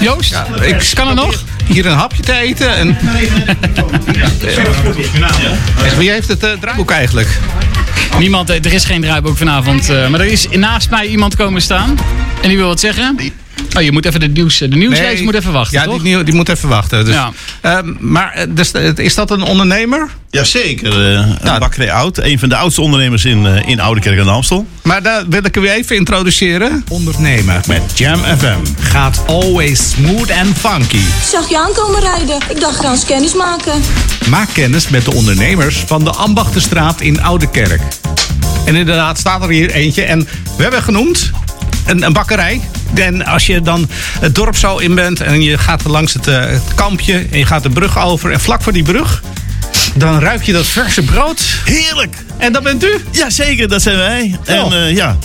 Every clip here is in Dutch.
Joost, ik kan er nog? Hier een hapje te eten. En... Wie heeft het uh, draaiboek eigenlijk? Niemand, er is geen draaiboek vanavond. Uh, maar er is naast mij iemand komen staan. En die wil wat zeggen. Oh, je moet even de, nieuws, de nieuwslezer nee, moet even wachten, Ja, toch? Die, die moet even wachten. Dus, ja. uh, maar dus, is dat een ondernemer? Jazeker. Uh, ja. Bakkerij Oud. Een van de oudste ondernemers in, uh, in Oudekerk aan de Amstel. Maar daar wil ik u even introduceren. Ondernemer met Jam FM. Gaat always smooth and funky. Ik zag je aankomen rijden. Ik dacht, gaan eens kennis maken. Maak kennis met de ondernemers van de Ambachtenstraat in Oudekerk. En inderdaad staat er hier eentje. En we hebben genoemd een, een, bakkerij. En als je dan het dorp zo in bent en je gaat langs het, uh, het, kampje en je gaat de brug over. En vlak voor die brug, dan ruik je dat verse brood. Heerlijk! En dat bent u? Jazeker, dat zijn wij. Oh. En uh, ja,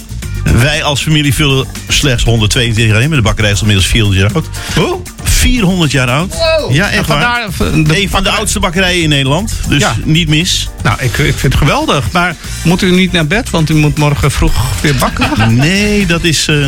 wij als familie vullen slechts 122 jaar in. Met de bakkerij is inmiddels 400 jaar oud. Oh? 400 jaar oud. Wow. Ja, echt waar. De een van de oudste bakkerijen in Nederland. Dus ja. niet mis. Nou, ik, ik vind het geweldig. Maar moet u niet naar bed? Want u moet morgen vroeg weer bakken. nee, dat is... Uh,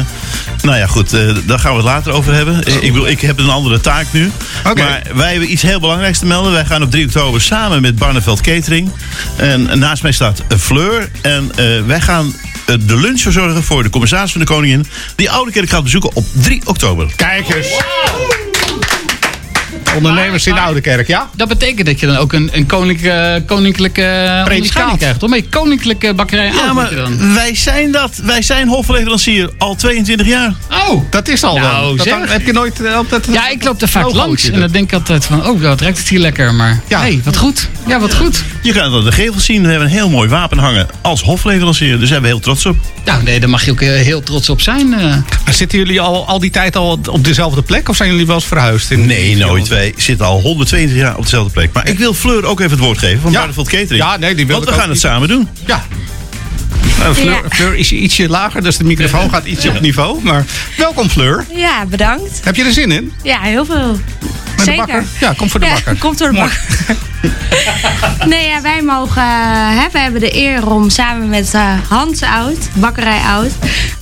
nou ja, goed. Uh, daar gaan we het later over hebben. Oh. Ik, bedoel, ik heb een andere taak nu. Okay. Maar wij hebben iets heel belangrijks te melden. Wij gaan op 3 oktober samen met Barneveld Catering. En naast mij staat Fleur. En uh, wij gaan de lunch verzorgen voor de commissaris van de Koningin. Die Oude Kerk gaat bezoeken op 3 oktober. Kijk eens. Ondernemers in de Oude Kerk, ja? Dat betekent dat je dan ook een, een koninklijke, koninklijke onderscheiding krijgt. Toch? Met koninklijke bakkerij ja, maar dan. wij zijn dat. Wij zijn hofleverancier al 22 jaar. Oh. Dat is al nou, dat dan, heb je nooit uh, altijd... Ja, ik loop er vaak langs. En dan denk ik altijd van, oh, wat ruikt het hier lekker. Maar ja. hey, wat goed. Ja, wat goed. Je gaat dan de gevel zien. We hebben een heel mooi wapen hangen als hofleverancier. Dus daar zijn we heel trots op. Nou, nee, daar mag je ook heel trots op zijn. Uh. Zitten jullie al, al die tijd al op dezelfde plek? Of zijn jullie wel eens verhuisd? In nee, nooit. Wij zitten al 120 jaar op dezelfde plek. Maar ik wil Fleur ook even het woord geven van ja. Barneveld Catering. Ja, nee, die wil Want we gaan het samen doen. Ja. Uh, Fleur, ja. Fleur, is ietsje lager, dus de microfoon gaat ietsje op niveau. Maar welkom Fleur. Ja, bedankt. Heb je er zin in? Ja, heel veel. Met Zeker. De bakker? Ja, kom voor de ja, bakker. Kom door de bakker. nee, ja, wij mogen, uh, hè, we hebben de eer om samen met uh, Hans Oud, Bakkerij Oud,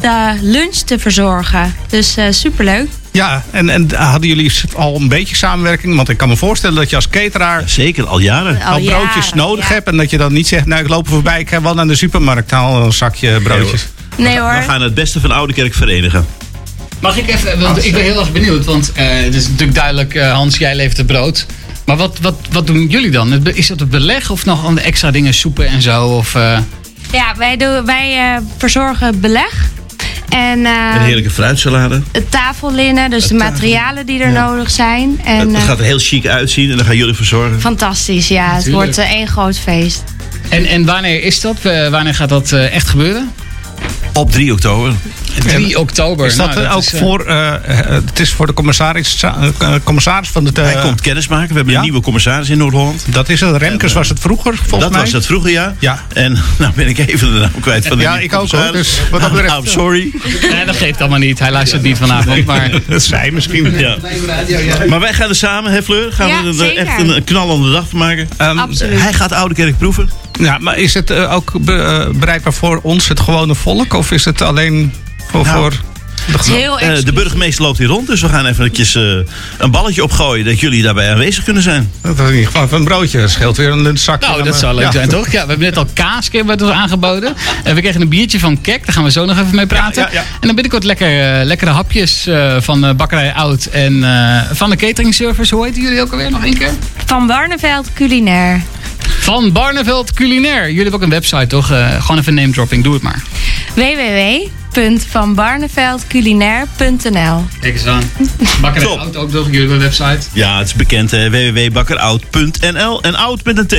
de lunch te verzorgen. Dus uh, superleuk. Ja, en, en hadden jullie al een beetje samenwerking? Want ik kan me voorstellen dat je als cateraar... Zeker, al jaren. Al, al broodjes jaren, nodig ja. hebt. En dat je dan niet zegt, nou ik loop er voorbij, ik ga wel naar de supermarkt, haal een zakje broodjes. Nee hoor. We gaan het beste van Oude Kerk verenigen. Mag ik even, want ik ben heel erg benieuwd. Want uh, het is natuurlijk duidelijk, uh, Hans, jij levert het brood. Maar wat, wat, wat doen jullie dan? Is dat het beleg of nog andere extra dingen, soepen en zo? Of, uh... Ja, wij, doen, wij verzorgen beleg. En, een heerlijke fruitsalade. Het tafellinnen, dus het de materialen die er ja. nodig zijn. En, het gaat er heel chic uitzien en dan gaan jullie verzorgen. Fantastisch, ja. Natuurlijk. Het wordt één groot feest. En, en wanneer is dat? wanneer gaat dat echt gebeuren? Op 3 oktober. 3 oktober. Is dat, nou, ook is, uh, voor, uh, het is voor de commissaris, uh, commissaris van de... Hij komt kennis maken. We hebben ja? een nieuwe commissaris in Noord-Holland. Dat is het. Remkes was het vroeger, volgens dat mij. was het vroeger, ja. ja. En nou ben ik even de naam kwijt van de Ja, ik ook hoor. Dus wat dat betreft... I'm sorry. Nee, dat geeft allemaal niet. Hij luistert niet vanavond. Maar... dat zij misschien. Ja. Maar wij gaan er samen, hè Fleur? Gaan ja, we er zeker. echt een knallende dag van maken. Um, Absoluut. Hij gaat Oude Kerk proeven. Ja, maar is het uh, ook be uh, bereikbaar voor ons, het gewone volk? Of is het alleen voor... Nou, voor de, heel uh, de burgemeester loopt hier rond, dus we gaan eventjes een balletje opgooien dat jullie daarbij aanwezig kunnen zijn. Dat is in ieder geval een broodje, dat scheelt weer een zakje. Nou, dat zou leuk ja. zijn, toch? Ja, we hebben net al kaas werd ons aangeboden. En we kregen een biertje van Kek, daar gaan we zo nog even mee praten. Ja, ja, ja. En dan binnenkort lekker, uh, lekkere hapjes uh, van uh, Bakkerij Oud en uh, van de catering service. Hoe heten jullie ook alweer nog één keer? Van Barneveld Culinair. Van Barneveld Culinair. Jullie hebben ook een website, toch? gewoon even name dropping, doe het maar. www.vanbarneveldculinair.nl Kijk eens aan. Bakkerij Oud ook nog, jullie hebben een website. Ja, het is bekend, www.bakkeroud.nl en oud met een T.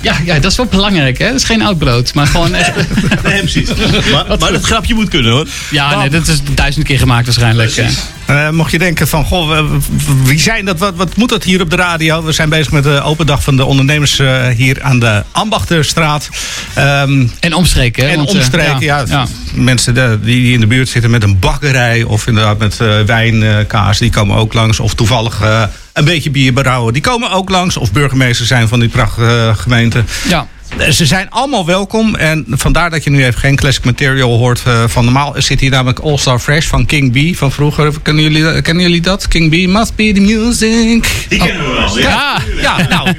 Ja, ja, dat is wel belangrijk, hè? Dat is geen oud brood, maar gewoon echt... nee, precies. Maar, maar dat grapje moet kunnen, hoor. Ja, nee, dat is duizend keer gemaakt waarschijnlijk. Uh, mocht je denken van, goh, wie zijn dat? Wat, wat moet dat hier op de radio? We zijn bezig met de open dag van de ondernemers uh, hier aan de Ambachterstraat. Um, en omstreken, hè? En Want, omstreken, ja. ja, ja. Mensen de, die in de buurt zitten met een bakkerij of inderdaad met uh, wijnkaas, die komen ook langs. Of toevallig een beetje bier brouwen, die komen ook langs. Of burgemeester zijn van die prachtige gemeente. Ja. Ze zijn allemaal welkom en vandaar dat je nu even geen classic material hoort eh, van normaal. Zit hier namelijk All Star Fresh van King B van vroeger. Kennen jullie, kennen jullie dat? King B, must be the music. Die kennen we wel. Ja, ja nou,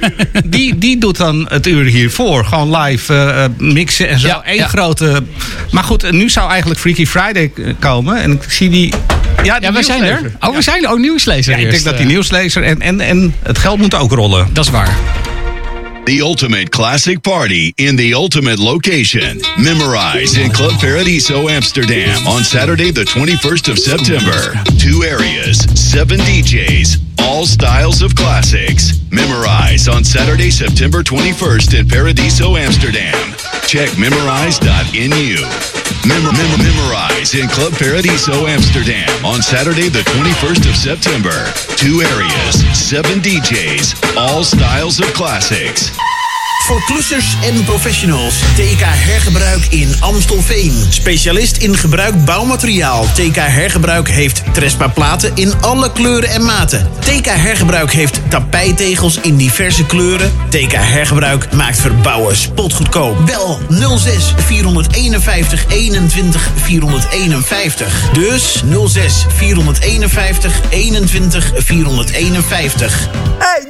die, die doet dan het uur hiervoor. Gewoon live eh, eh, mixen en zo. Ja, Eén ja. grote... Maar goed, nu zou eigenlijk Freaky Friday eh, komen. En ik zie die... Ja, die Ja, wij zijn er. Oh, we zijn er. Oh, nieuwslezer Ja, ik denk dat eh. die nieuwslezer en, en, en het geld moet ook rollen. Dat is waar. The ultimate classic party in the ultimate location. Memorize in Club Paradiso Amsterdam on Saturday, the 21st of September. Two areas, seven DJs, all styles of classics. Memorize on Saturday, September 21st in Paradiso Amsterdam. Check memorize.nu. Mem- mem- memorize in Club Paradiso Amsterdam on Saturday, the 21st of September. Two areas, seven DJs, all styles of classics. Voor klussers en professionals. TK Hergebruik in Amstelveen. Specialist in gebruik bouwmateriaal. TK Hergebruik heeft Trespa platen in alle kleuren en maten. TK Hergebruik heeft tapijtegels in diverse kleuren. TK Hergebruik maakt verbouwen spotgoedkoop. Bel 06 451 21 451. Dus 06 451 21 451. Hey,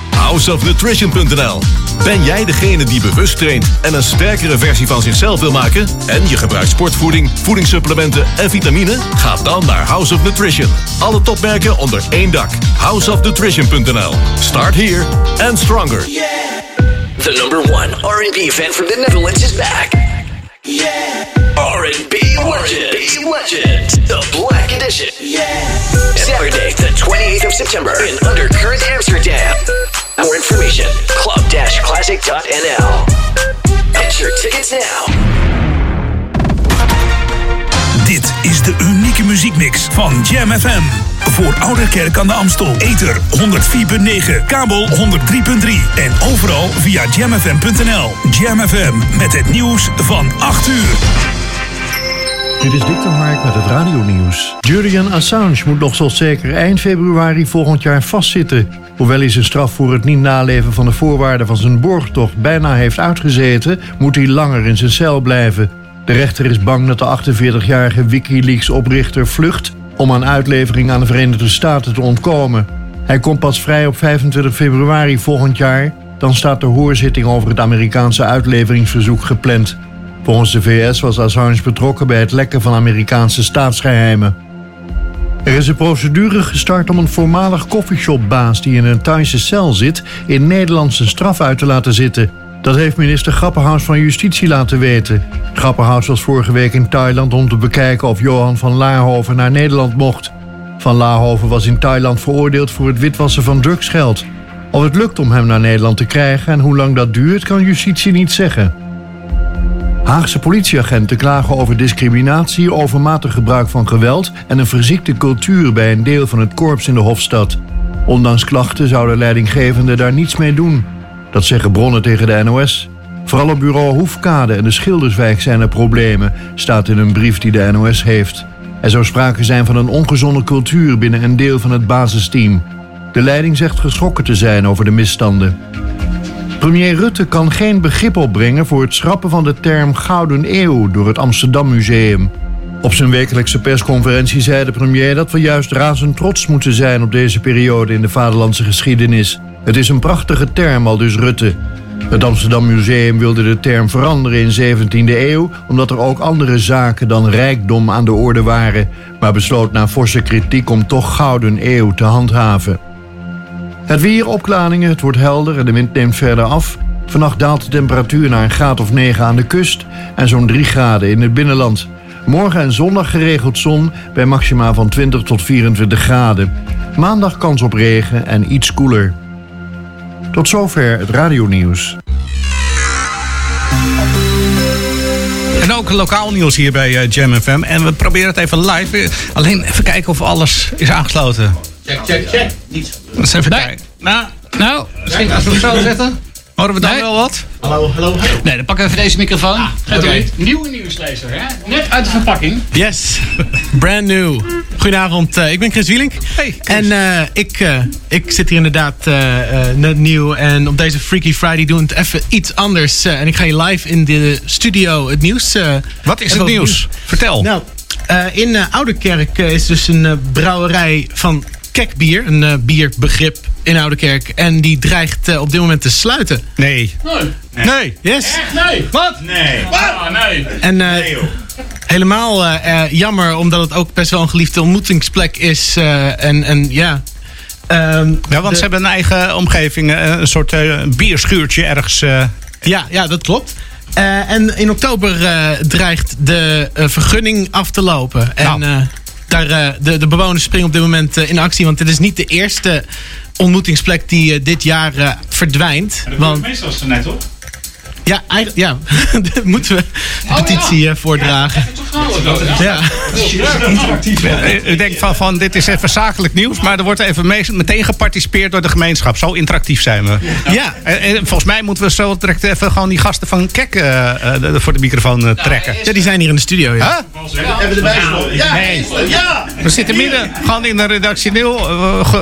Houseofnutrition.nl Ben jij degene die bewust traint en een sterkere versie van zichzelf wil maken? En je gebruikt sportvoeding, voedingssupplementen en vitamine? Ga dan naar House of Nutrition. Alle topmerken onder één dak. Houseofnutrition.nl Start here and stronger. The number one R&B fan from the Netherlands is back. Yeah. R&B legend. R&B legend. The Black Edition. Yeah. Saturday, the 28th of September in Undercurrent, Amsterdam. More information, club-classic.nl. Get your tickets now. Dit is de unieke muziekmix van Jam FM. Voor Ouderkerk aan de Amstel. Ether 104.9, kabel 103.3 en overal via jamfm.nl. Jam FM met het nieuws van 8 uur. Dit is Victor Hark met het radionieuws. Julian Assange moet nog tot zeker eind februari volgend jaar vastzitten. Hoewel hij zijn straf voor het niet naleven van de voorwaarden van zijn borgtocht bijna heeft uitgezeten, moet hij langer in zijn cel blijven. De rechter is bang dat de 48-jarige Wikileaks-oprichter vlucht om aan uitlevering aan de Verenigde Staten te ontkomen. Hij komt pas vrij op 25 februari volgend jaar. Dan staat de hoorzitting over het Amerikaanse uitleveringsverzoek gepland. Volgens de VS was Assange betrokken bij het lekken van Amerikaanse staatsgeheimen. Er is een procedure gestart om een voormalig koffieshopbaas die in een Thaise cel zit in Nederland zijn straf uit te laten zitten. Dat heeft minister Grapperhaus van Justitie laten weten. Grapperhaus was vorige week in Thailand om te bekijken of Johan van Laarhoven naar Nederland mocht. Van Laarhoven was in Thailand veroordeeld voor het witwassen van drugsgeld. Of het lukt om hem naar Nederland te krijgen en hoe lang dat duurt, kan justitie niet zeggen. Haagse politieagenten klagen over discriminatie, overmatig gebruik van geweld en een verziekte cultuur bij een deel van het korps in de Hofstad. Ondanks klachten zou de leidinggevende daar niets mee doen. Dat zeggen bronnen tegen de NOS. Vooral op bureau Hoefkade en de Schilderswijk zijn er problemen, staat in een brief die de NOS heeft. Er zou sprake zijn van een ongezonde cultuur binnen een deel van het basisteam. De leiding zegt geschrokken te zijn over de misstanden. Premier Rutte kan geen begrip opbrengen voor het schrappen van de term Gouden Eeuw door het Amsterdam Museum. Op zijn wekelijkse persconferentie zei de premier dat we juist razend trots moeten zijn op deze periode in de vaderlandse geschiedenis. Het is een prachtige term, al dus Rutte. Het Amsterdam Museum wilde de term veranderen in 17e eeuw, omdat er ook andere zaken dan rijkdom aan de orde waren, maar besloot na forse kritiek om toch Gouden Eeuw te handhaven. Het weer opklaringen, het wordt helder en de wind neemt verder af. Vannacht daalt de temperatuur naar een graad of 9 aan de kust en zo'n 3 graden in het binnenland. Morgen en zondag geregeld zon bij maxima van 20 tot 24 graden. Maandag kans op regen en iets koeler. Tot zover het radionieuws. En ook lokaal nieuws hier bij eh, Jam FM. En we proberen het even live. Alleen even kijken of alles is aangesloten. Check, check, check. Niet. Dus even kijken. Nou, Nou, misschien als we hem zo zetten. Horen we dan Nee. wel wat? Hallo, hallo. Nee, dan pakken we even deze microfoon. Oké. erin. Nieuwe nieuwslezer, hè? Net uit de verpakking. Yes, brand new. Goedenavond, eh, ik ben Chris Wielink. Hey, En eh, ik, eh, ik zit hier inderdaad eh, eh, net nieuw. En op deze Freaky Friday doen we het even iets anders. eh, en ik ga je live in de studio het nieuws... eh, Wat is het nieuws? Vertel. Nou, eh, in Ouderkerk eh, is dus een brouwerij van kekbier. Een eh, bierbegrip in Ouderkerk. En die dreigt eh, op dit moment te sluiten. Nee. Nee. Nee. Yes. Echt? Nee. Wat? Nee. Ah, nee. En eh, helemaal jammer, omdat het ook best wel een geliefde ontmoetingsplek is. eh, en, en ja. Ehm, Ja, want de- ze hebben een eigen omgeving. Een soort eh, bierschuurtje ergens. Ja, ja, dat klopt. Eh, en in oktober eh, dreigt de eh, vergunning af te lopen. En Nou. Daar, eh, de, de bewoners springen op dit moment eh, in actie. Want dit is niet de eerste ontmoetingsplek die eh, dit jaar verdwijnt. Want, meestal is het net hoor. Ja, eigenlijk, ja. Daar moeten we de petitie eh, voordragen. Ja. U denkt van, van dit is even zakelijk nieuws, maar er wordt even mee- meteen geparticipeerd door de gemeenschap. Zo interactief zijn we. Ja. En, en volgens mij moeten we zo direct even gewoon die gasten van Kek eh, eh, voor de microfoon trekken. ja, die zijn hier in de studio. Ja. Huh? Hebben we erbij? Ja, Nee. ja. We zitten midden gewoon in een redactioneel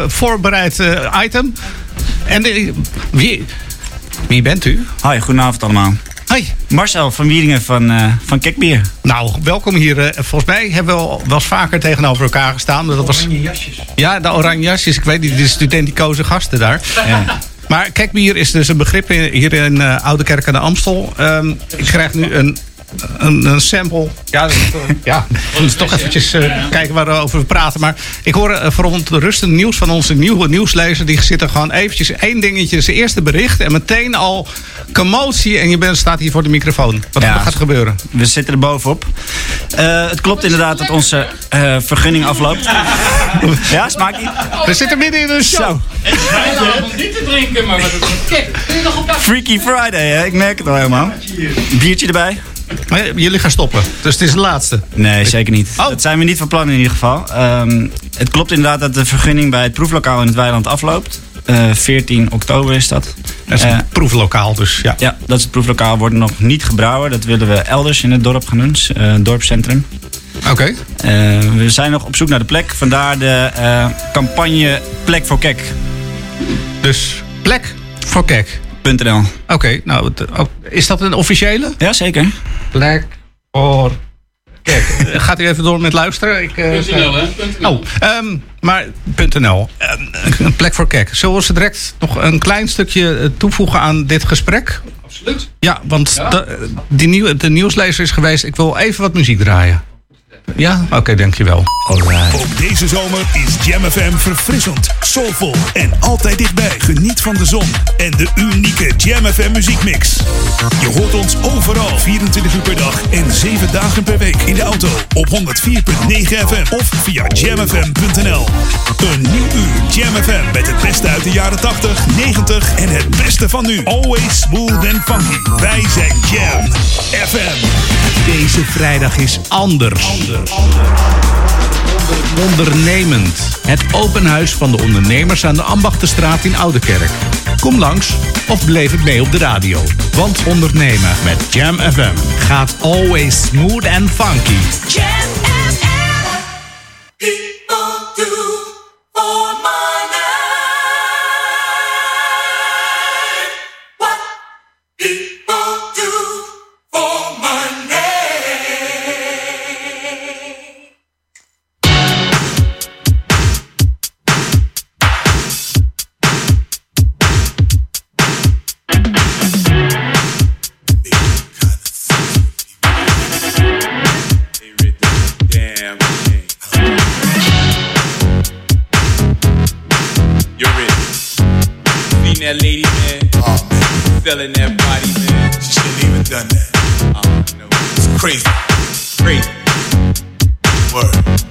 voorbereid item. En wie, wie bent u? Hoi, goedenavond allemaal. Hoi. Marcel van Wieringen van, eh van Kekbier. Nou, welkom hier. eh, volgens mij hebben we al wel eens vaker tegenover elkaar gestaan. Dat was, ja, de oranje jasjes. Ik weet niet, de studenticoze gasten daar. Maar Kekbier is dus een begrip in- hier in eh Oude Kerk aan de Amstel. Ehm, ik krijg nu een, een, een sample. Ja, dat, ja we moeten toch eventjes eh, kijken waarover we praten. Maar ik hoor uh, verontrustend nieuws van onze nieuwe nieuwslezer. Die zit er gewoon eventjes één dingetje. Zijn eerste bericht en meteen al commotie. En je bent, staat hier voor de microfoon. Wat Ja. gaat er gebeuren? We zitten er bovenop. Eh, het klopt inderdaad dat onze eh, vergunning afloopt. ja, smaakt niet? We zitten midden in een show. Zo. om niet te drinken, maar wat het op Freaky Friday, hè? ik merk het al helemaal. Biertje erbij? Maar jullie gaan stoppen, dus het is de laatste. Nee, zeker niet. Oh. Dat zijn we niet van plan in ieder geval. Ehm, het klopt inderdaad dat de vergunning bij het proeflokaal in het weiland afloopt. Eh 14 oktober is dat. Dat is Eh, een proeflokaal, dus ja. Ja, dat is het proeflokaal. Wordt nog niet gebrouwen. Dat willen we elders in het dorp gaan doen. eh, dorpscentrum. Oké. Eh, we zijn nog op zoek naar de plek. Vandaar de eh, campagne Plek voor Kek. Dus plek voor kek. .nl. Oké, nou, oh, is dat een officiële? Ja, zeker. Plek voor kek. Eh, Gaat u even door met luisteren? Ik, eh, .nl, hè? .nl. Oh, ehm, maar .nl. Eh, Een plek voor kek. Zullen we ze direct nog een klein stukje eh, toevoegen aan dit gesprek? Absoluut. Ja, want Ja. de, die nieuw, de nieuwslezer is geweest. Ik wil even wat muziek draaien. Ja? Oké, dankjewel. Ook deze zomer is Jam FM verfrissend, soulvol en altijd dichtbij. Geniet van de zon en de unieke Jam FM muziekmix. Je hoort ons overal 24 uur per dag en 7 dagen per week. In de auto op 104.9 FM of via jamfm.nl. Een nieuw uur Jam FM met het beste uit de jaren 80, 90 en het beste van nu. Always smooth and funky. Wij zijn Jam FM. Deze vrijdag is anders. Ondernemend. Het open huis van de ondernemers aan de Ambachtenstraat in Oudekerk. Kom langs of beleef het mee op de radio. Want ondernemen met Jam FM gaat always smooth and funky. You're it. Seen that lady, man? Uh. Oh, man. selling that body, man. She shouldn't even done that. Uh, oh, no. It's crazy. Crazy. Word.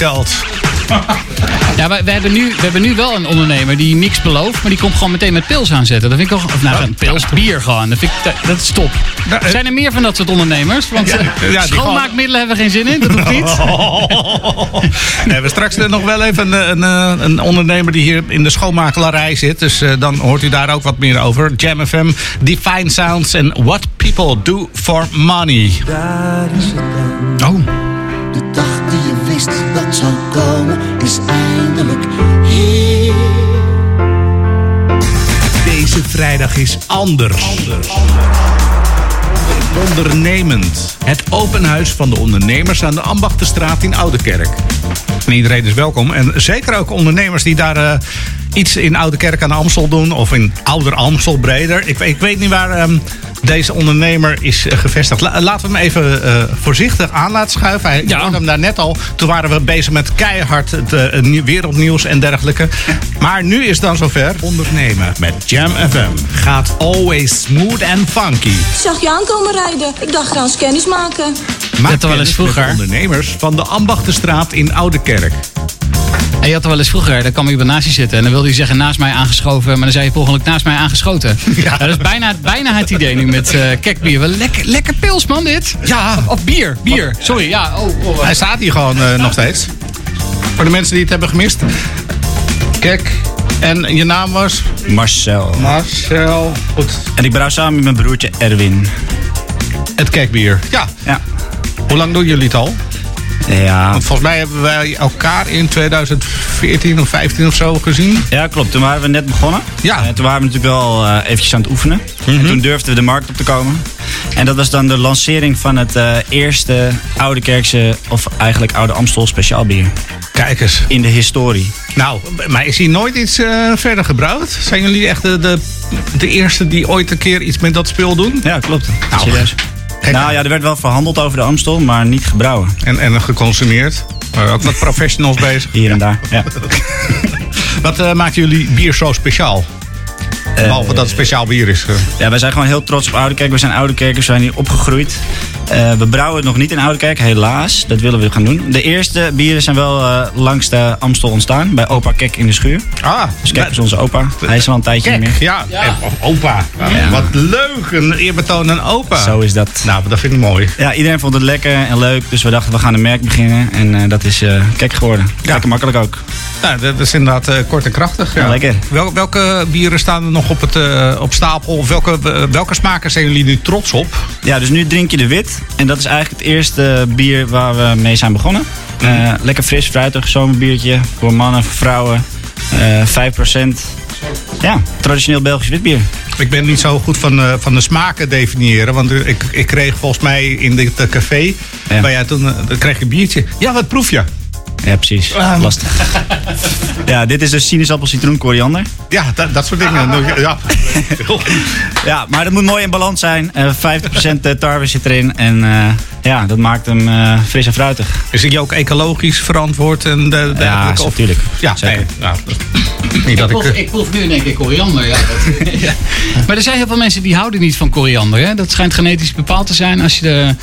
Geld. Ja, maar we hebben, nu, we hebben nu wel een ondernemer die niks belooft, maar die komt gewoon meteen met pils aanzetten. Dat vind ik toch. Of nou, een pils, bier gewoon. Dat, vind ik, dat, dat is top. Zijn er meer van dat soort ondernemers? Want Ja, eh, ja, schoonmaakmiddelen hebben we geen zin in, dat hoeft niet. We hebben straks nog wel even een, een, een ondernemer die hier in de schoonmakelarij zit. Dus eh, dan hoort u daar ook wat meer over. Jam FM, Define Sounds en What People Do For Money. Daar is het zou komen, is eindelijk hier. Deze vrijdag is anders. Ondernemend. Het open huis van de ondernemers aan de Ambachtenstraat in Oudekerk. En iedereen is welkom. En zeker ook ondernemers die daar eh, iets in Oudekerk aan de Amstel doen. Of in Ouder Amstel breder. Ik, ik weet niet waar ehm, deze ondernemer is eh, gevestigd. La- laten we hem even eh, voorzichtig aan laten schuiven. Hij ja. hem daar net al. Toen waren we bezig met keihard het eh, nieuw- wereldnieuws en dergelijke. Maar nu is het dan zover. Ondernemen met Jam FM gaat always smooth and funky. Ik zag je aankomen rijden. Ik dacht, ik ga eens kennis maken. Maak Dat wel eens vroeger. ondernemers van de Ambachtenstraat in Oudekerk. En je had er wel eens vroeger, dan kwam iemand naast je zitten en dan wilde hij zeggen naast mij aangeschoven, maar dan zei je per naast mij aangeschoten. Ja. dat is bijna, bijna het idee nu met eh kekbier. Wel lekker, lekker pils man dit. Ja. Of, of bier, bier. Sorry, ja. Oh, oh, Hij staat hier gewoon eh, nog steeds. Voor de mensen die het hebben gemist. Kijk, en je naam was? Marcel. Marcel. Goed. En ik brouw samen met mijn broertje Erwin. Het kekbier. Ja. ja. Hoe lang doen jullie het al? Ja. Want volgens mij hebben wij elkaar in 2014 of 15 of zo gezien. Ja, klopt. Toen waren we net begonnen. Ja. Mhm. Eh, toen waren we natuurlijk wel eh, eventjes aan het oefenen. En toen durfden we de markt op te komen. En dat was dan de lancering van het eh, eerste Oude Kerkse, of eigenlijk Oude Amstel speciaal bier. Kijk eens. In de historie. Nou, maar is hier nooit iets verder gebrouwd? Zijn jullie echt de, de, de eerste die ooit een keer iets met dat spul doen? Ja, klopt. Nou, Serieus. Nou ja, er werd wel verhandeld over de Amstel, maar niet gebrouwen. En, en geconsumeerd. Maar ook wat professionals bezig. Hier en daar, ja. Wat eh, maakt jullie bier zo speciaal? Behalve dat het speciaal bier is. eh. Ja, wij zijn gewoon heel trots op Oudekerk. We zijn Oudekerkers, we zijn hier opgegroeid. Eh, we brouwen het nog niet in Oudekerk, helaas. Dat willen we gaan doen. De eerste bieren zijn wel eh, langs de Amstel ontstaan. Bij opa Kek in de schuur. Ah, dus Kek is onze opa. Hij is al een tijdje Kek, niet meer. ja. En- opa. Ja. Wat leuk. Een eerbetoon aan opa. Zo is dat. Nou, dat vind ik mooi. Ja, iedereen vond het lekker en leuk. Dus we dachten, we gaan een merk beginnen. En eh, dat is eh Kek geworden. Lekker makkelijk ook. Nou, dat is inderdaad eh, kort en krachtig. Ja. Ja, lekker. Wel, welke bieren staan er nog op, het, eh, op stapel? Welke, eh, welke smaken zijn jullie nu trots op? Ja, dus nu drink je de wit. En dat is eigenlijk het eerste bier waar we mee zijn begonnen. Eh, lekker fris, fruitig, zomerbiertje. Voor mannen, voor vrouwen. Eh 5%. Ja, traditioneel Belgisch witbier. Ik ben niet zo goed van, van de smaken definiëren. Want ik, ik kreeg volgens mij in dit café... Jij toen, kreeg je een biertje. Ja, wat proef je? Ja, precies. Lastig. ja, dit is dus sinaasappel, citroen, koriander. Ja, dat, dat soort dingen. Ja. Ja, maar dat moet mooi in balans zijn. Eh 50% tarwe zit erin. En eh, ja, dat maakt hem eh, fris en fruitig. Is je ook ecologisch verantwoord? En de, de Ja, of- natuurlijk. Ja, Zeker. nee, nou, niet Ik dat ik... proef, eh, ik proef nu in één keer koriander. Ja, dat- Ja. Maar er zijn heel veel mensen die houden niet van koriander. Hè? Dat schijnt genetisch bepaald te zijn als je de...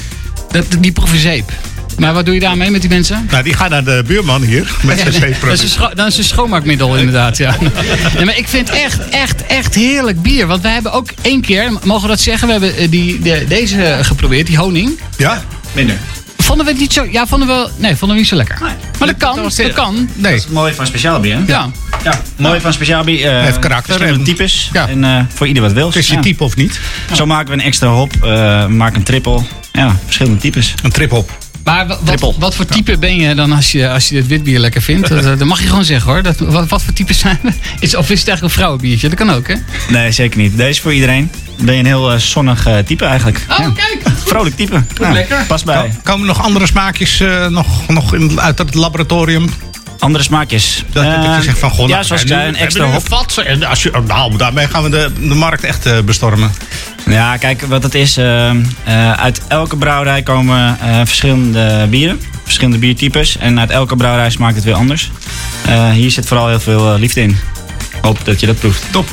Dat, die proeven zeep. Maar wat doe je daarmee met die mensen? Nou, die gaan naar de buurman hier. Met zijn Ja, dat, is een scho- dat is een schoonmaakmiddel inderdaad, ja. Nee, maar ik vind echt, echt, echt heerlijk bier. Want wij hebben ook één keer, mogen we dat zeggen, we hebben eh, die, de, deze geprobeerd, die honing. Ja? Minder. Vonden we het niet zo, ja, vonden we, nee, vonden we niet zo lekker. Maar dat kan, dat, kan. Nee. Dat is het mooie van speciaal bier. hè? Ja. Ja, mooi van speciaal bier. eh, Heeft karakter verschillende en- types. Ja. En eh, voor ieder wat wil. is je type of niet? Zo maken we een extra hop, eh maken een triple. Ja, verschillende types. Een trip-hop. Maar wa- wat, wat voor type ben je dan als je, als je dit witbier lekker vindt? Dat, dat mag je gewoon zeggen hoor. Dat, wat, wat voor type zijn we? Is, of is het eigenlijk een vrouwenbiertje? Dat kan ook hè? Nee, zeker niet. Deze is voor iedereen. Ben je een heel eh, zonnig eh, type eigenlijk. Oh, Ja. kijk. Vrolijk type. Ja, lekker. Pas bij. Komen nog andere smaakjes eh, nog, nog in, uit het laboratorium? Andere smaakjes. Dat, je zegt van, goh, ja, nou, zoals ik we zei, hebben een extra hop. En als je, nou, daarmee gaan we de, de markt echt eh, bestormen. Ja, kijk, wat het is. eh, eh, uit elke brouwerij komen eh, verschillende bieren. Verschillende biertypes. En uit elke brouwerij smaakt het weer anders. Eh, hier zit vooral heel veel liefde in. Hoop dat je dat proeft. Top.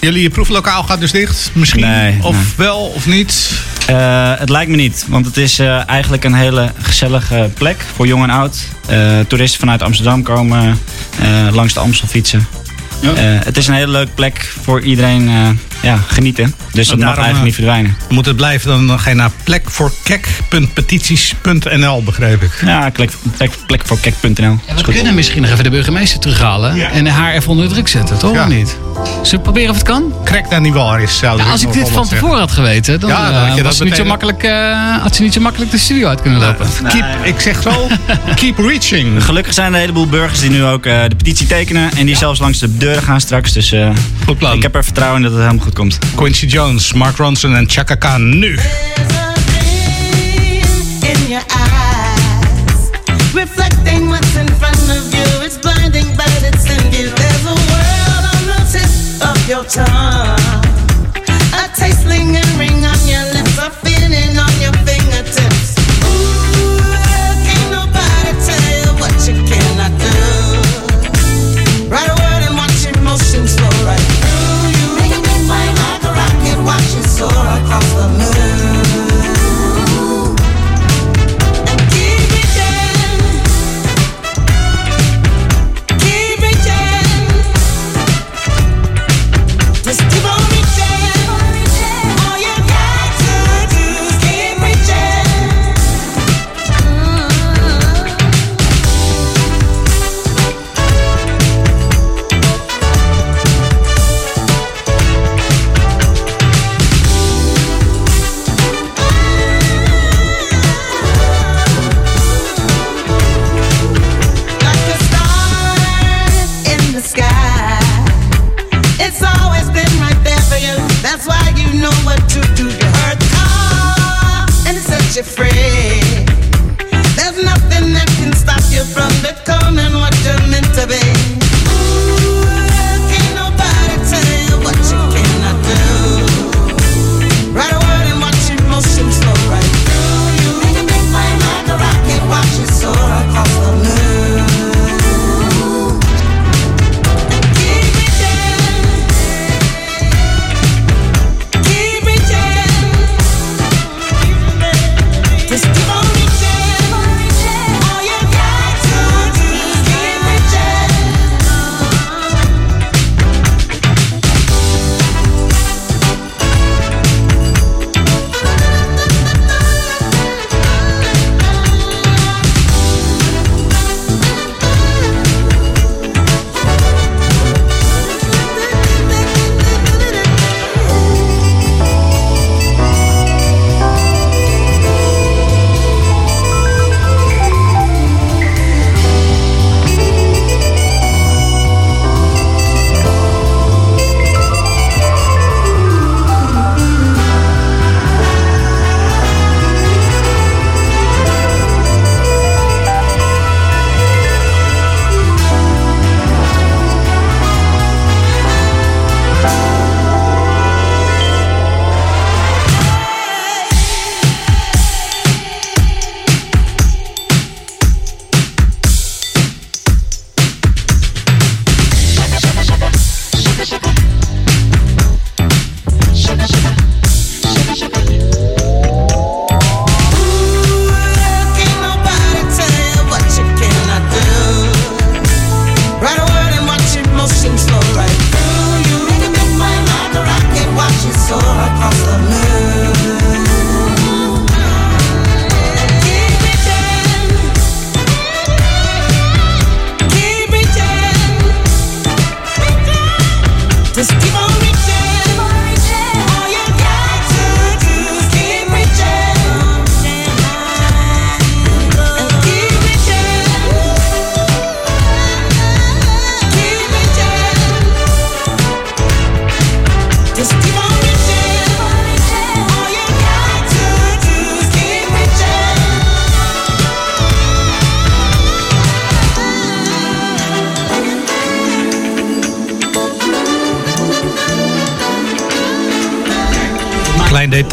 Jullie proeflokaal gaat dus dicht? Misschien? Nee, of nee. wel of niet? Eh, het lijkt me niet, want het is eh, eigenlijk een hele gezellige plek voor jong en oud. Eh, toeristen vanuit Amsterdam komen eh, langs de Amstel fietsen. Eh, het is een hele leuke plek voor iedereen eh, ja, genieten. Dus dat mag eigenlijk eh, niet verdwijnen. Moet het blijven, dan ga je naar plekvoorkek.petities.nl, begreep ik. Ja, plek, plek, plekvoorkek.nl. Ja, we kunnen misschien nog even de burgemeester terughalen. En haar even onder druk zetten, toch? Ja. Of niet? Zullen we proberen of het kan? Krek daar niet waar is, zou Ja, als ik dit van tevoren had geweten, dan, Ja, dan had je was dat ze niet zo makkelijk, eh, had ze niet zo makkelijk de studio uit kunnen lopen. Keep, ik zeg zo, keep reaching. Gelukkig zijn er een heleboel burgers die nu ook eh, de petitie tekenen. En die zelfs langs de deuren gaan straks. Dus eh, Goed plan. ik heb er vertrouwen in dat het helemaal goed komt. Quincy Jones, Mark Ronson en Chaka Khan nu. in your eyes,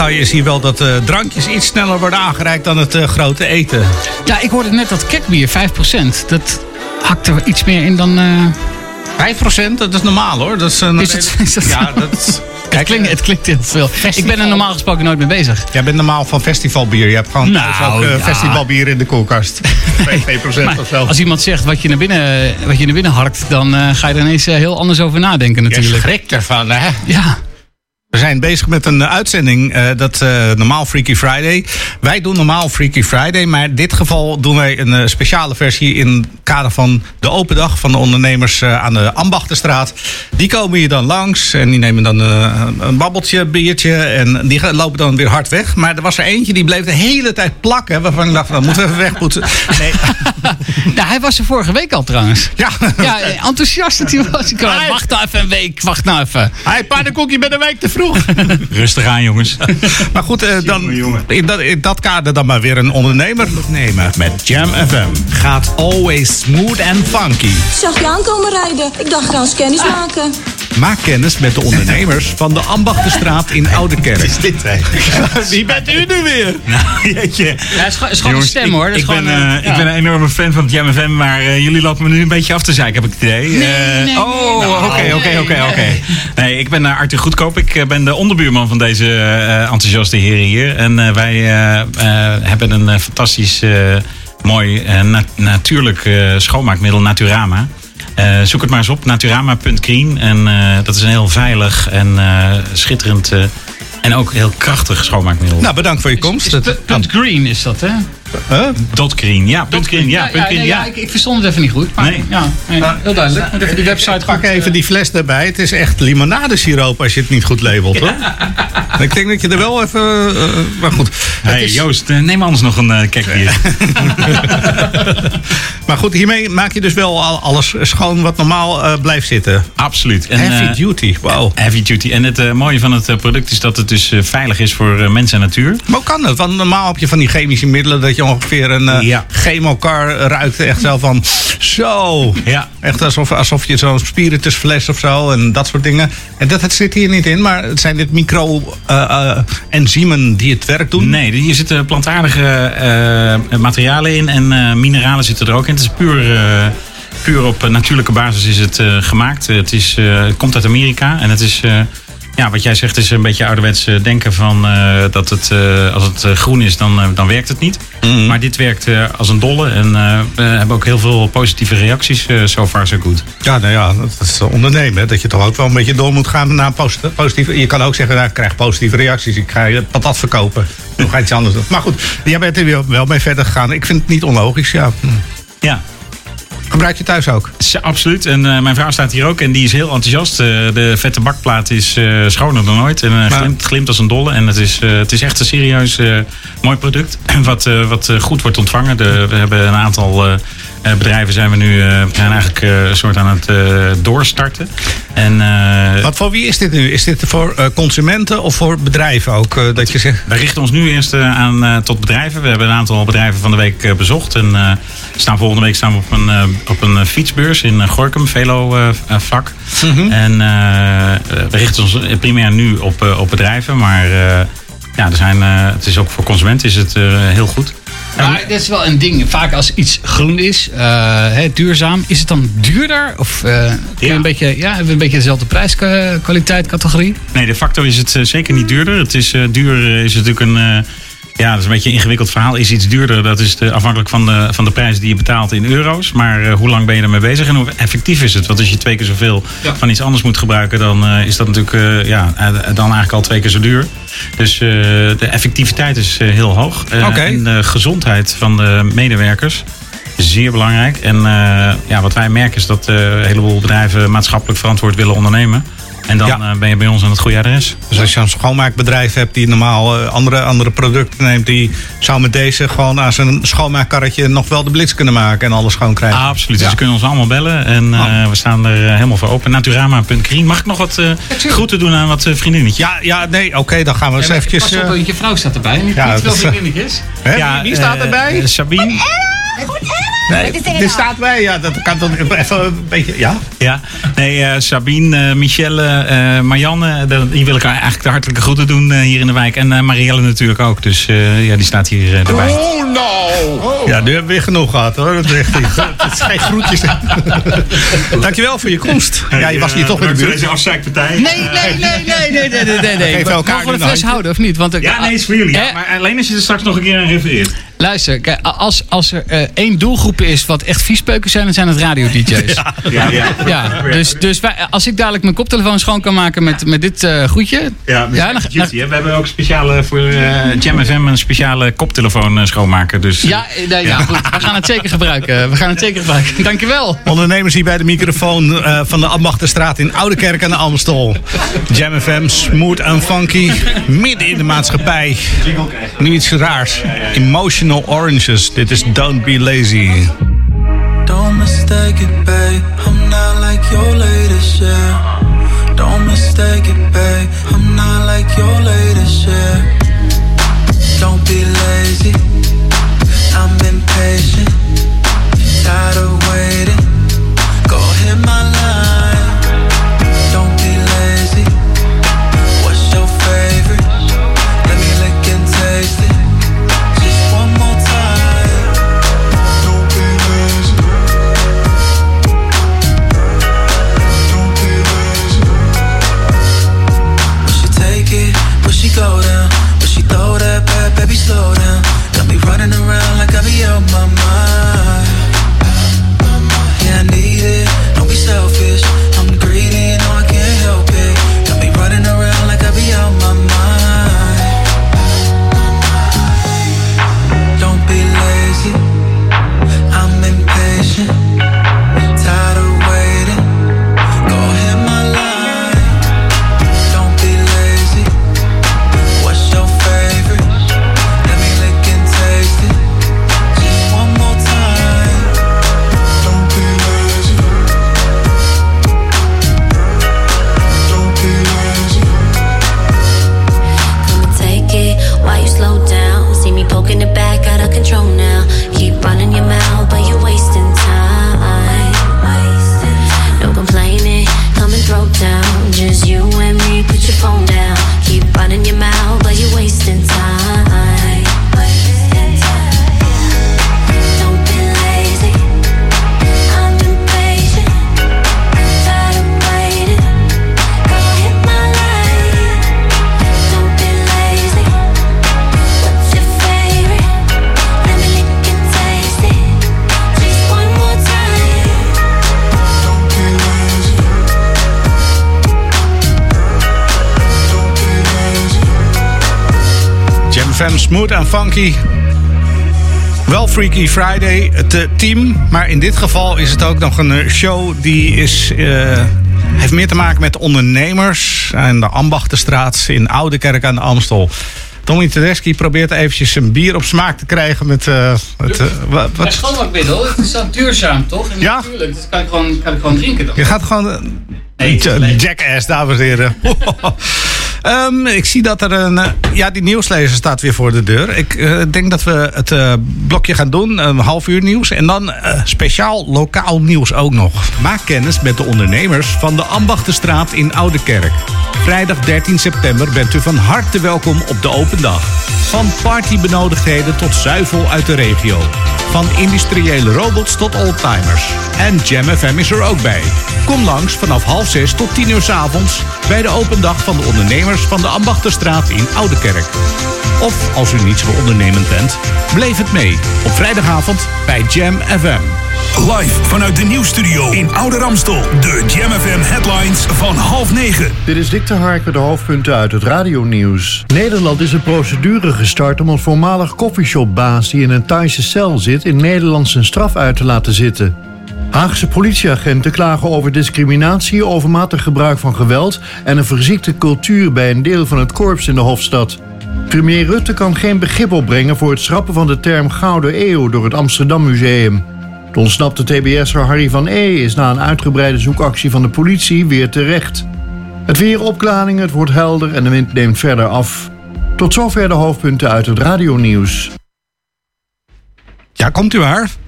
detail is hier wel dat eh, drankjes iets sneller worden aangereikt dan het eh, grote eten. Ja, ik hoorde net dat kekbier, 5%. Dat hakt er iets meer in dan... eh 5%, dat is normaal hoor. Dat is, een Is het- is dat ja, dat is- het, klinkt, het klinkt heel veel. Ik ben er normaal gesproken nooit mee bezig. Jij bent normaal van festivalbier. Je hebt gewoon Nou, ook eh, ja. festivalbier in de koelkast. 2% Maar of zo. als iemand zegt wat je naar binnen, wat je naar binnen harkt, dan eh, ga je er ineens eh, heel anders over nadenken Je natuurlijk. schrikt ervan, hè? Ja. We zijn bezig met een eh, uitzending, eh, dat eh, normaal Freaky Friday. Wij doen normaal Freaky Friday, maar in dit geval doen wij een eh, speciale versie in het kader van de open dag van de ondernemers eh, aan de Ambachtenstraat. Die komen hier dan langs en die nemen dan een babbeltje, biertje en die gaan- lopen dan weer hard weg. Maar er was er eentje die bleef de hele tijd plakken, waarvan ik dacht, dan moeten we even wegpoetsen. Nee. Nou, hij was er vorige week al trouwens. Ja, Ja, enthousiast dat hij was. Ik wacht nou even een week, wacht nou even. Hij pannenkoekje met een week te vroeg. Rustig aan, jongens. Maar goed, eh, dan, in, dat, in dat kader dan maar weer een ondernemer nemen. Met Jam FM gaat always smooth and funky. Zag je aankomen rijden. Ik dacht, ga eens kennis maken. Maak kennis met de ondernemers van de Ambachtenstraat in Oudekerk. Wat is dit, hè? Wie bent u nu weer? Jeetje. Ja, het is, gewoon- het is gewoon een Jongens, stem ik- hoor. Dat Ik, is ben, eh, eh, ja. ik ben een enorme fan van het Jam FM, maar jullie lopen me nu een beetje af te zeiken, heb ik het idee. Nee, Eh, nee, oh, oké, oké, oké, nee. oké. Nee, ik ben Arthur Goedkoop. Ik ben de onderbuurman van deze eh, enthousiaste heren hier. En eh, wij eh, hebben een fantastisch eh, mooi na- natuurlijk eh, schoonmaakmiddel Naturama. Eh, zoek het maar eens op, naturama.green. En eh, dat is een heel veilig en eh, schitterend eh, en ook heel krachtig schoonmaakmiddel. Nou, bedankt voor je komst. Punt green is dat, hè? Dot green, ja, punt green, ja, punt green, ja. ik, ik verstond het even niet goed. Maar, Nee. Ja, nee, heel duidelijk. Moet even die website Pak goed, even eh, die fles erbij. Het is echt limonadesiroop als je het niet goed labelt, hoor. Ik denk dat je er wel even... eh, maar goed. Hey, is- Joost, eh, neem anders nog een uh, kek hier. Maar goed, hiermee maak je dus wel al- alles schoon wat normaal eh, blijft zitten. Absoluut. En, Heavy duty, wauw. Heavy duty. En het mooie van het product is dat het dus veilig is voor mens en natuur. Maar hoe kan dat? Want normaal heb je van die chemische middelen dat je ongeveer een eh Ja. chemokar ruikt. Echt zo van, zo. Ja. Echt alsof, alsof je zo'n spiritusfles of zo en dat soort dingen. En dat, dat zit hier niet in, maar het zijn dit micro-enzymen die het werk doen. Nee, hier zitten plantaardige eh, materialen in en eh, mineralen zitten er ook in. Het is puur, eh, puur op eh, natuurlijke basis is het eh, gemaakt. Het, is, eh, het komt uit Amerika en het is... eh, ja, wat jij zegt is een beetje ouderwets eh, denken van eh, dat het, eh, als het groen is, dan, dan werkt het niet. Mhm. Maar dit werkt als een dolle en we hebben ook heel veel positieve reacties, eh so far so good. Ja, nou ja, dat is ondernemen. hè. Dat je toch ook wel een beetje door moet gaan naar posit- positieve... Je kan ook zeggen, nou, ik krijg positieve reacties. Ik ga je patat verkopen. Dan ga je iets anders doen. Maar goed, jij bent er wel- wel mee verder gegaan. Ik vind het niet onlogisch, ja. Hm. Ja. Gebruik je thuis ook? Ja, absoluut. En eh, mijn vrouw staat hier ook en die is heel enthousiast. Eh, de vette bakplaat is eh, schoner dan ooit en glimt, glimt als een dolle. En het is, het is echt een serieus mooi product. Wat, wat goed wordt ontvangen. De, we hebben een aantal eh, bedrijven zijn we nu eh, zijn eigenlijk eh, een soort aan het doorstarten. En, Wat voor wie is dit nu? Is dit voor consumenten of voor bedrijven ook? dat je zegt... Wij richten ons nu eerst aan tot bedrijven. We hebben een aantal bedrijven van de week bezocht. En staan volgende week staan we op een, op een fietsbeurs in Gorkum, Velo vlak. En eh, we richten ons primair nu op, op bedrijven. Maar ja, er zijn, het is ook voor consumenten is het heel goed. Maar dat is wel een ding. Vaak als iets groen is, eh, hè, duurzaam, is het dan duurder? Of eh, je een beetje, ja, hebben we een beetje dezelfde prijskwaliteit categorie? Nee, de facto is het eh, zeker niet duurder. Het is duur is natuurlijk een. Ja, dat is een beetje een ingewikkeld verhaal. Is iets duurder, dat is de, afhankelijk van de, van de prijs die je betaalt in euro's. Maar eh, hoe lang ben je ermee bezig en hoe effectief is het? Want als je twee keer zoveel van iets anders moet gebruiken, dan eh, is dat natuurlijk eh, ja, dan eigenlijk al twee keer zo duur. Dus de effectiviteit is heel hoog. En de gezondheid van de medewerkers is zeer belangrijk. En ja, wat wij merken is dat een heleboel bedrijven maatschappelijk verantwoord willen ondernemen. En dan eh, ben je bij ons aan het goede adres. Dus als je een schoonmaakbedrijf hebt die normaal eh, andere, andere producten neemt, die zou met deze gewoon aan zijn schoonmaakkarretje nog wel de blitz kunnen maken en alles schoon krijgen. Ah, absoluut. Dus ze kunnen ons allemaal bellen. En eh, we staan er helemaal voor open. Naturama.green. Mag ik nog wat eh groeten doen aan wat vriendinnetjes? Ja, ja, nee, oké, dan gaan we eens eventjes... Pas op, je vrouw staat erbij. Niet, Ja, niet dat veel is, vriendinnetjes. Hè, wie- wie staat erbij? Sabine. Nee, dit staat bij, ja, dat kan dan even een beetje, ja. Ja, nee, eh, Sabine, eh, Michelle, eh, Marianne, de- die wil ik eigenlijk de hartelijke groeten doen eh, hier in de wijk. En eh, Marielle natuurlijk ook, dus eh, ja, die staat hier eh, erbij. Oh, no! Ja, nu hebben we weer genoeg gehad, hoor. Dat is, echt, geen groetjes. Dankjewel voor je komst. Ja, je was hier toch in de buurt. Deze afzeikpartij. Nee, nee, nee, nee, nee, nee, nee, nee. Geef We elkaar mogen we de fles houden of niet? Want, Ja, nee, is voor jullie. Ja. Maar alleen als je er straks nog een keer aan refereert. Luister, kijk, als, als er eh, één doelgroep is wat echt viespeuken zijn, dan zijn het radio-dj's. Ja, ja. Ja, dus, dus wij, als ik dadelijk mijn koptelefoon schoon kan maken met, met dit eh groetje. Ja, met dan- we hebben ook speciale voor eh, Jam FM een speciale koptelefoon schoonmaken. Dus, Ja, nee, ja, goed. We gaan het zeker gebruiken. We gaan het zeker gebruiken. Dankjewel. Ondernemers hier bij de microfoon eh, van de Ambachtenstraat in Oudekerk aan de Amstel. Jam FM, smooth en funky, midden in de maatschappij. Nu iets raars. Emotional No oranges, dit is Don't Be Lazy. Don't mistake it, babe. I'm not like your latest, yeah. Don't mistake it, babe. I'm not like your latest, yeah. Don't be lazy. I'm impatient. FM, smooth en funky. Wel Freaky Friday, het eh, team. Maar in dit geval is het ook nog een eh, show die is, eh, heeft meer te maken met ondernemers. aan de Ambachtenstraat in Oudekerk aan de Amstel. Tommy Tedeschi probeert eventjes een bier op smaak te krijgen met... eh, het, eh, wa- Het wat, schoonmaakmiddel, het is dan duurzaam, toch? En Ja. Natuurlijk, dus kan ik gewoon, kan ik gewoon drinken dan. Je gaat gewoon. eh, Jackass, dames en heren. Ehm, ik zie dat er een. eh, ja, die nieuwslezer staat weer voor de deur. Ik eh, denk dat we het eh, blokje gaan doen. Een half uur nieuws. En dan speciaal lokaal nieuws ook nog. Maak kennis met de ondernemers van de Ambachtenstraat in Oudekerk. Vrijdag 13 september bent u van harte welkom op de open dag. Van partybenodigdheden tot zuivel uit de regio. Van industriële robots tot oldtimers. En Jam FM is er ook bij. Kom langs vanaf half zes tot tien uur 's avonds bij de open dag van de ondernemers van de Ambachtenstraat in Oudekerk. Of als u niet zo ondernemend bent, bleef het mee op vrijdagavond bij Jam FM. Live vanuit de nieuwsstudio in Oude Ramstel. De Jam FM headlines van half negen. Dit is Dick de Hark met de hoofdpunten uit het radionieuws. Nederland is een procedure gestart om een voormalig koffieshopbaas... die in een Thaise cel zit, in Nederland zijn straf uit te laten zitten. Haagse politieagenten klagen over discriminatie, overmatig gebruik van geweld... en een verziekte cultuur bij een deel van het korps in de Hofstad. Premier Rutte kan geen begrip opbrengen voor het schrappen van de term Gouden Eeuw... door het Amsterdam Museum. De ontsnapte TBS'er Harry van E. is na een uitgebreide zoekactie van de politie weer terecht. Het weer opklaringen, het wordt helder en de wind neemt verder af. Tot zover de hoofdpunten uit het radionieuws. Ja, komt u maar.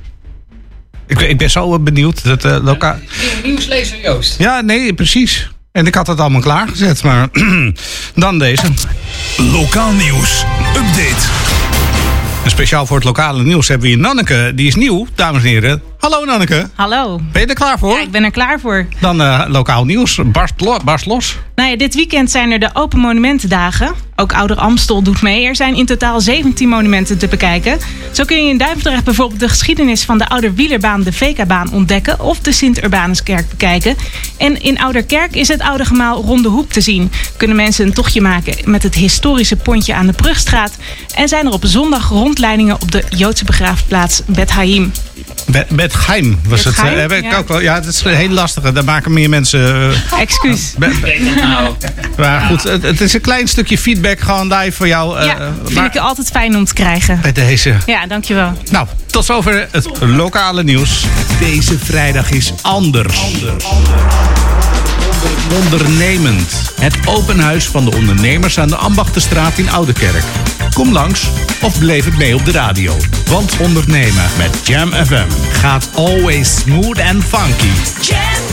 Ik, ik ben zo benieuwd. Dat, eh, loka- Nieuwslezer Joost. ja, nee, precies. En ik had het allemaal klaargezet, maar dan deze. Lokaal nieuws. Update. En speciaal voor het lokale nieuws hebben we hier Nanneke. Die is nieuw, dames en heren. Hallo Nanneke. Hallo. Ben je er klaar voor? Ja, ik ben er klaar voor. Dan eh, lokaal nieuws. Barst, lo- barst los. Nou ja, dit weekend zijn er de Open Monumentendagen. Ook Ouder Amstel doet mee. Er zijn in totaal 17 monumenten te bekijken. Zo kun je in Duivendrecht bijvoorbeeld de geschiedenis van de Ouder Wielerbaan, de VK-baan, ontdekken. Of de Sint-Urbanuskerk bekijken. En in Ouderkerk is het oude gemaal Ronde Hoep te zien. Kunnen mensen een tochtje maken met het historische pontje aan de Brugstraat. En zijn er op zondag rondleidingen op de Joodse begraafplaats Bet Haim. Bet Geim was het. eh, Geim, heb ik ja. ook wel. Ja, dat is een heel lastige. Daar maken meer mensen. eh, Excuus. be- maar goed, het, het is een klein stukje feedback gewoon live voor jou. eh, Ja, vind maar ik altijd fijn om te krijgen. bij deze. Ja, dankjewel. Nou, tot zover het lokale nieuws. Deze vrijdag is anders. Ondernemend. Het open huis van de ondernemers aan de Ambachtenstraat in Oudekerk. Kom langs of beleef het mee op de radio. Want ondernemen met Jam FM gaat always smooth and funky. Bill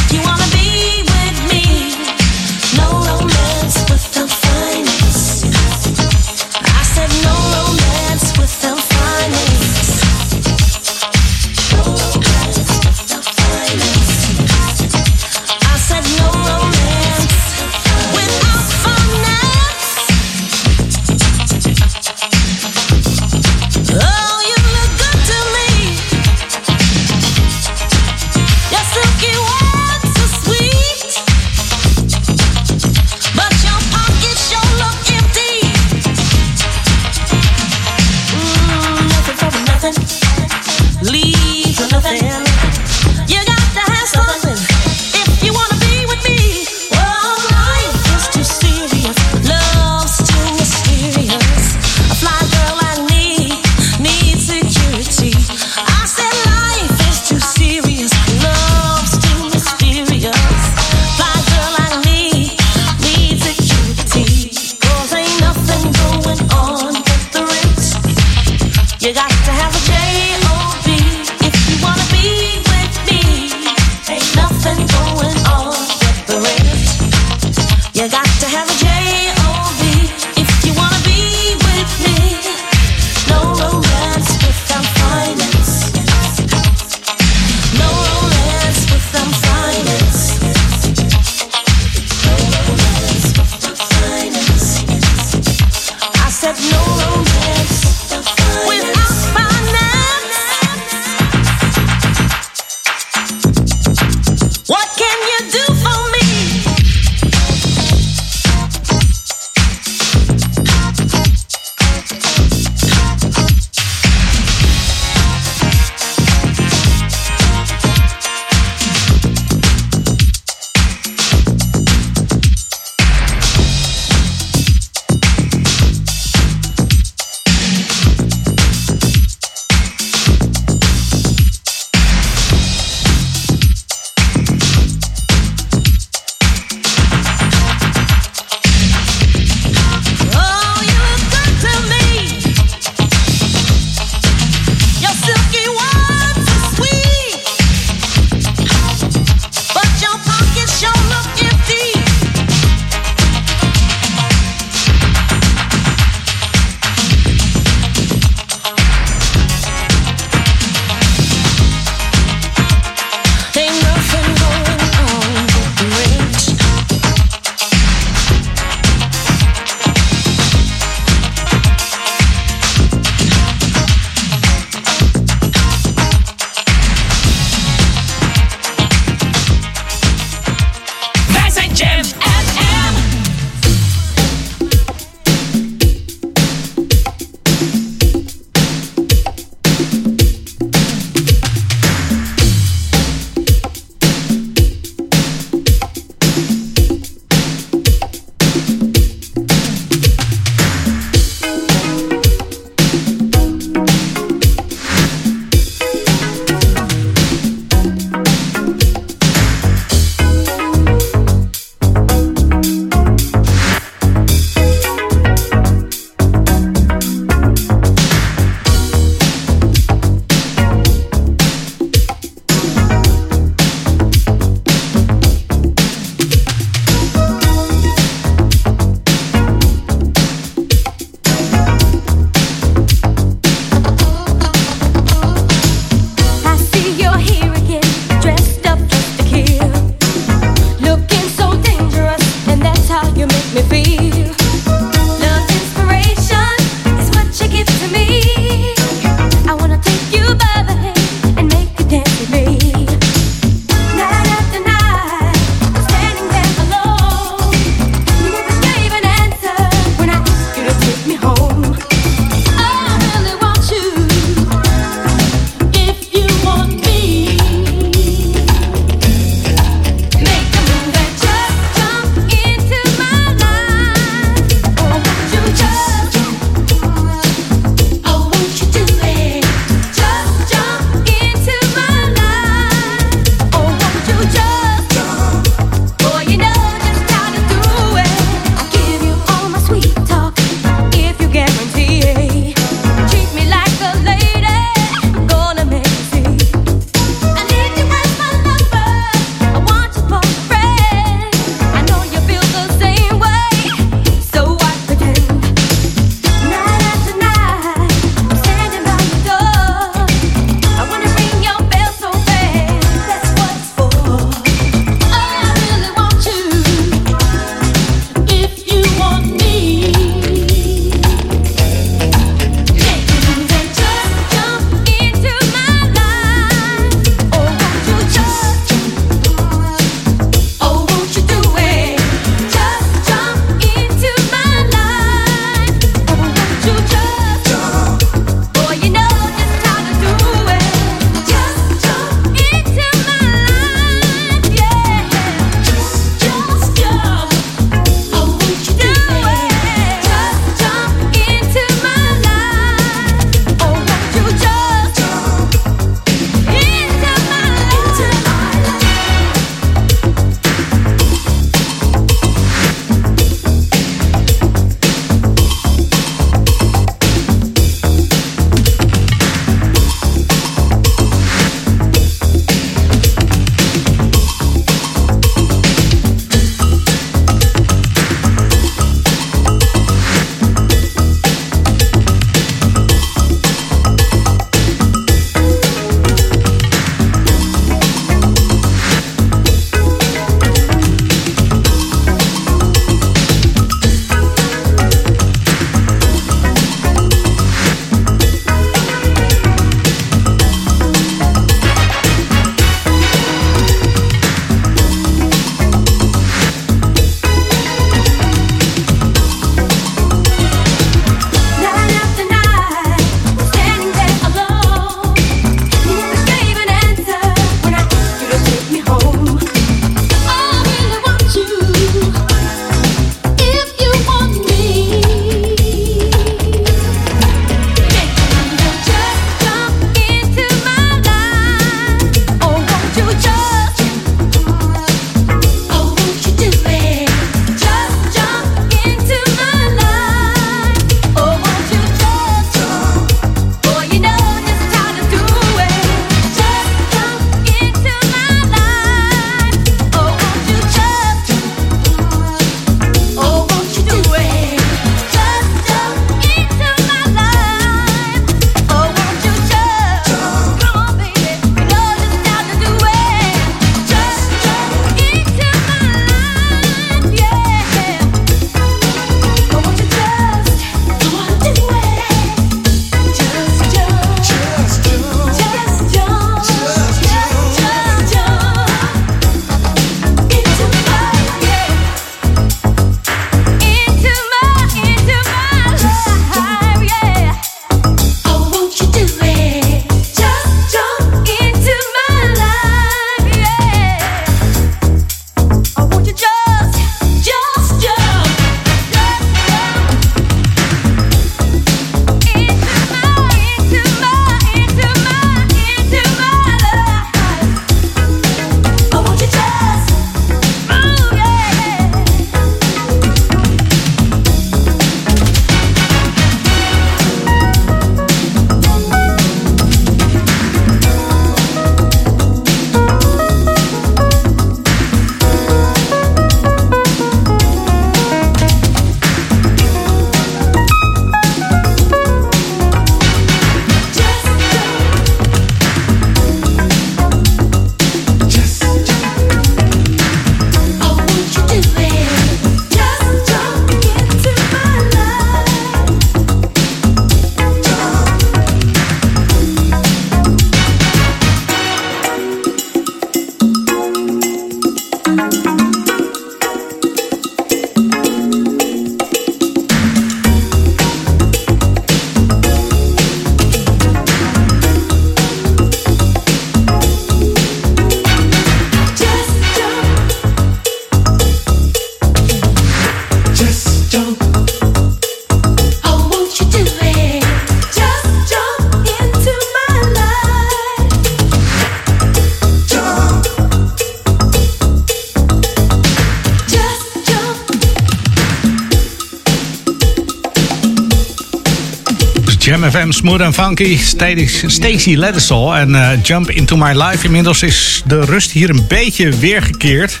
FM, Smooth and Funky, Stacy- Stacy Ledesol en eh, Jump Into My Life. Inmiddels is de rust hier een beetje weergekeerd.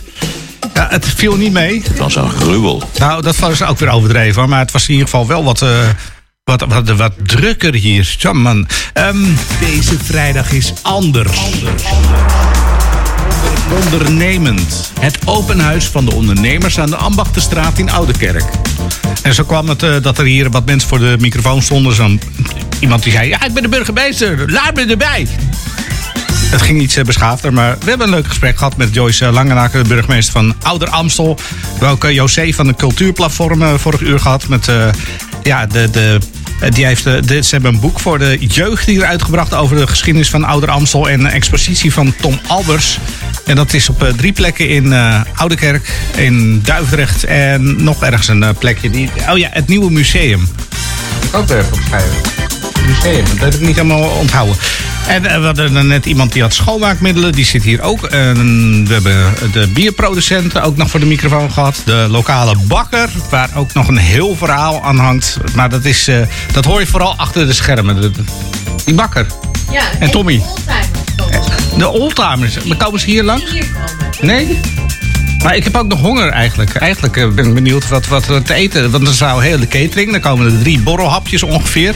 Ja, het viel niet mee. Het was een gruwel. Nou, dat was ook weer overdreven, hoor, maar het was in ieder geval wel wat, eh, wat, wat, wat drukker hier. Zo, man. Ehm, deze vrijdag is anders. Ondernemend. Het open huis van de ondernemers aan de Ambachtenstraat in Oudekerk. En zo kwam het eh, dat er hier wat mensen voor de microfoon stonden. Zo'n, iemand die zei, ja, ik ben de burgemeester, laat me erbij. Het ging iets eh, beschaafder, maar we hebben een leuk gesprek gehad met Joyce eh, Langenaker, de burgemeester van Ouder Amstel. We hebben ook eh, José van de Cultuurplatform vorig uur gehad met ja, de, de, die heeft, ze hebben een boek voor de jeugd hier uitgebracht over de geschiedenis van Ouder Amstel en een expositie van Tom Albers. En dat is op drie plekken in eh Oudekerk, in Duivendrecht en nog ergens een plekje. Die, oh ja, het nieuwe museum. Ook weer opschrijven. Museum, dat heb ik niet helemaal onthouden. En eh, we hadden net iemand die had schoonmaakmiddelen, die zit hier ook. En we hebben de bierproducenten ook nog voor de microfoon gehad. De lokale bakker, waar ook nog een heel verhaal aan hangt. Maar dat, is, eh, dat hoor je vooral achter de schermen. De- Die bakker. Ja, En Tommy. oldtimers. De oldtimers. Maar komen ze hier langs? Nee? Maar ik heb ook nog honger eigenlijk. Eigenlijk eh, ben ik benieuwd wat, wat we te eten. Want er zou heel de catering. Dan komen er drie borrelhapjes ongeveer.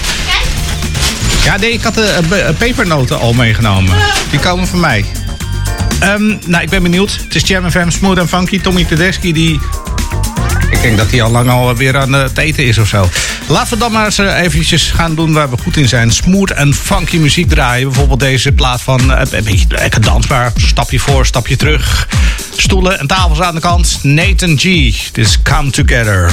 Ja, nee, ik had de eh, eh, pepernoten al meegenomen. Die komen van mij. Ehm, nou, ik ben benieuwd. Het is Jam FM, Smooth and Funky. Tommy Tedeschi, die... Ik denk dat hij al lang al weer aan het eten is of zo. Laten we dan maar eens eh, eventjes gaan doen waar we goed in zijn. Smooth en funky muziek draaien. Bijvoorbeeld deze plaat van eh, een beetje lekker dansbaar. Stapje voor, stapje terug. Stoelen en tafels aan de kant. Nathan G. This Come Together.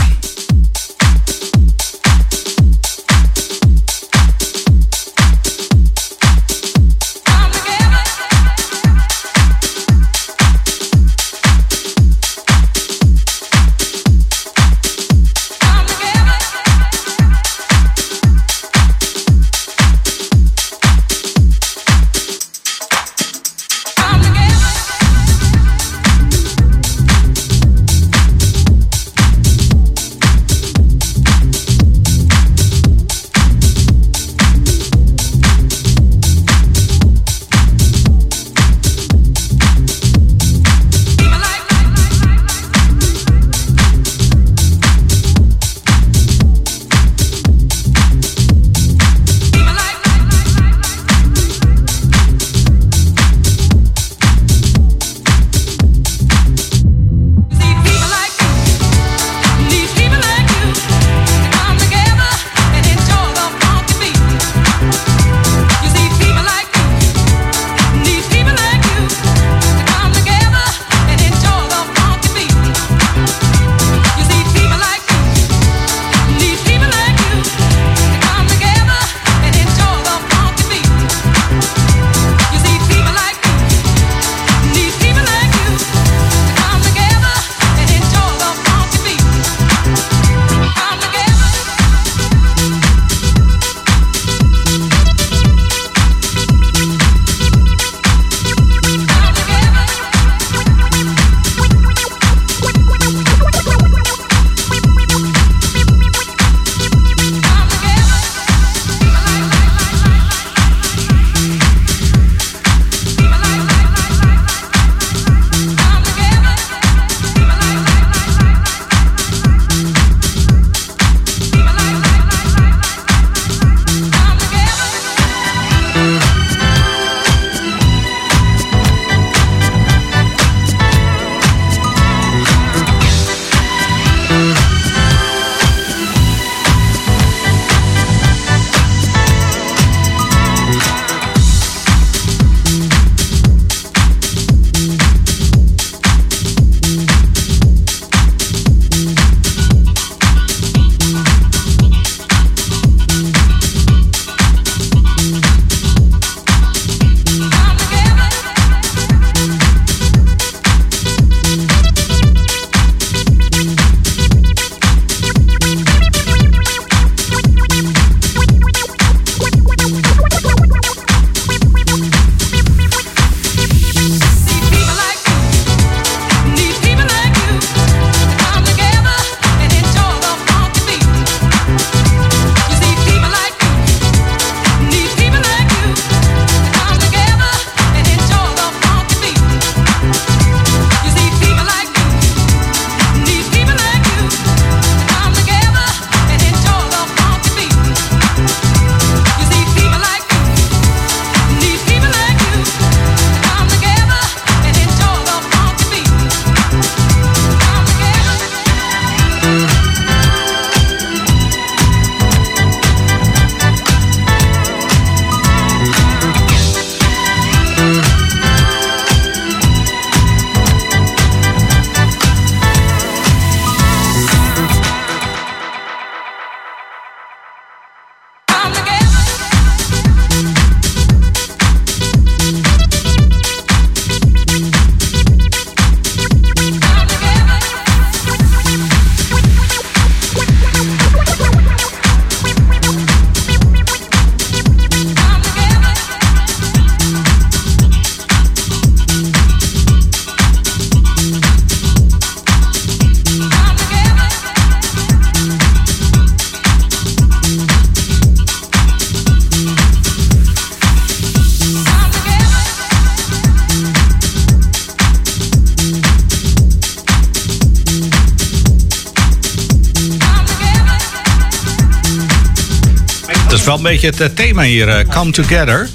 Het eh, thema hier, eh, Come Together.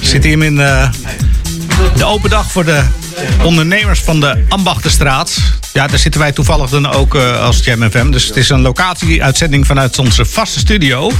Zitten hier in eh, de open dag voor de ondernemers van de Ambachtenstraat. Ja, daar zitten wij toevallig dan ook als Jam FM. Dus het is een locatie-uitzending vanuit onze vaste studio.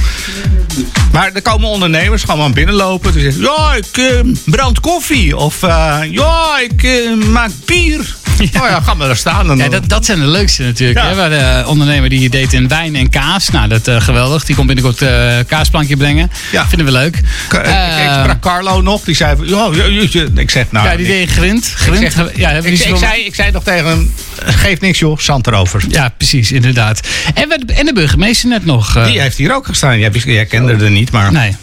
Maar er komen ondernemers gewoon binnenlopen. Die zeggen, ja, ik eh, brand koffie. Of eh, ja, ik eh, maak bier. Oh ja, ga maar daar staan. Ja, dat, dat zijn de leukste natuurlijk. Ja. Hè? Waar de ondernemer die deed in wijn en kaas. Nou, dat is geweldig. Die komt binnenkort eh kaasplankje brengen. Ja. Vinden we leuk. Ik, ik, ik sprak Carlo nog, die zei van, ja, ja, ik zeg nou... ja, die deed grind. grind. Ik, zeg, ja, ik, ik, zei, ik zei nog tegen hem, geef niks joh, zand erover. Ja, precies, inderdaad. En, we- en de burgemeester net nog. Die heeft hier ook gestaan. Jij, jij niet, maar... Nee.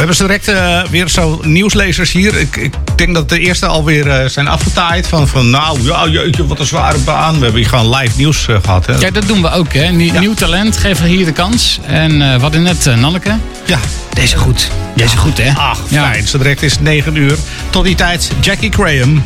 We hebben direct eh, weer zo nieuwslezers hier. Ik, ik, denk dat de eerste alweer eh, zijn afgetaaid. Van, van nou, ja, jeetje, wat een zware baan. We hebben hier gewoon live nieuws eh, gehad. Hè? Ja, dat doen we ook. Hè? Nieuw, ja. nieuw talent, geven hier de kans. En wat in net Nanneke. Ja. Deze goed. Deze goed, hè? Ach, ja. fijn. Zo direct is het 9 uur. Tot die tijd, Jackie Graham.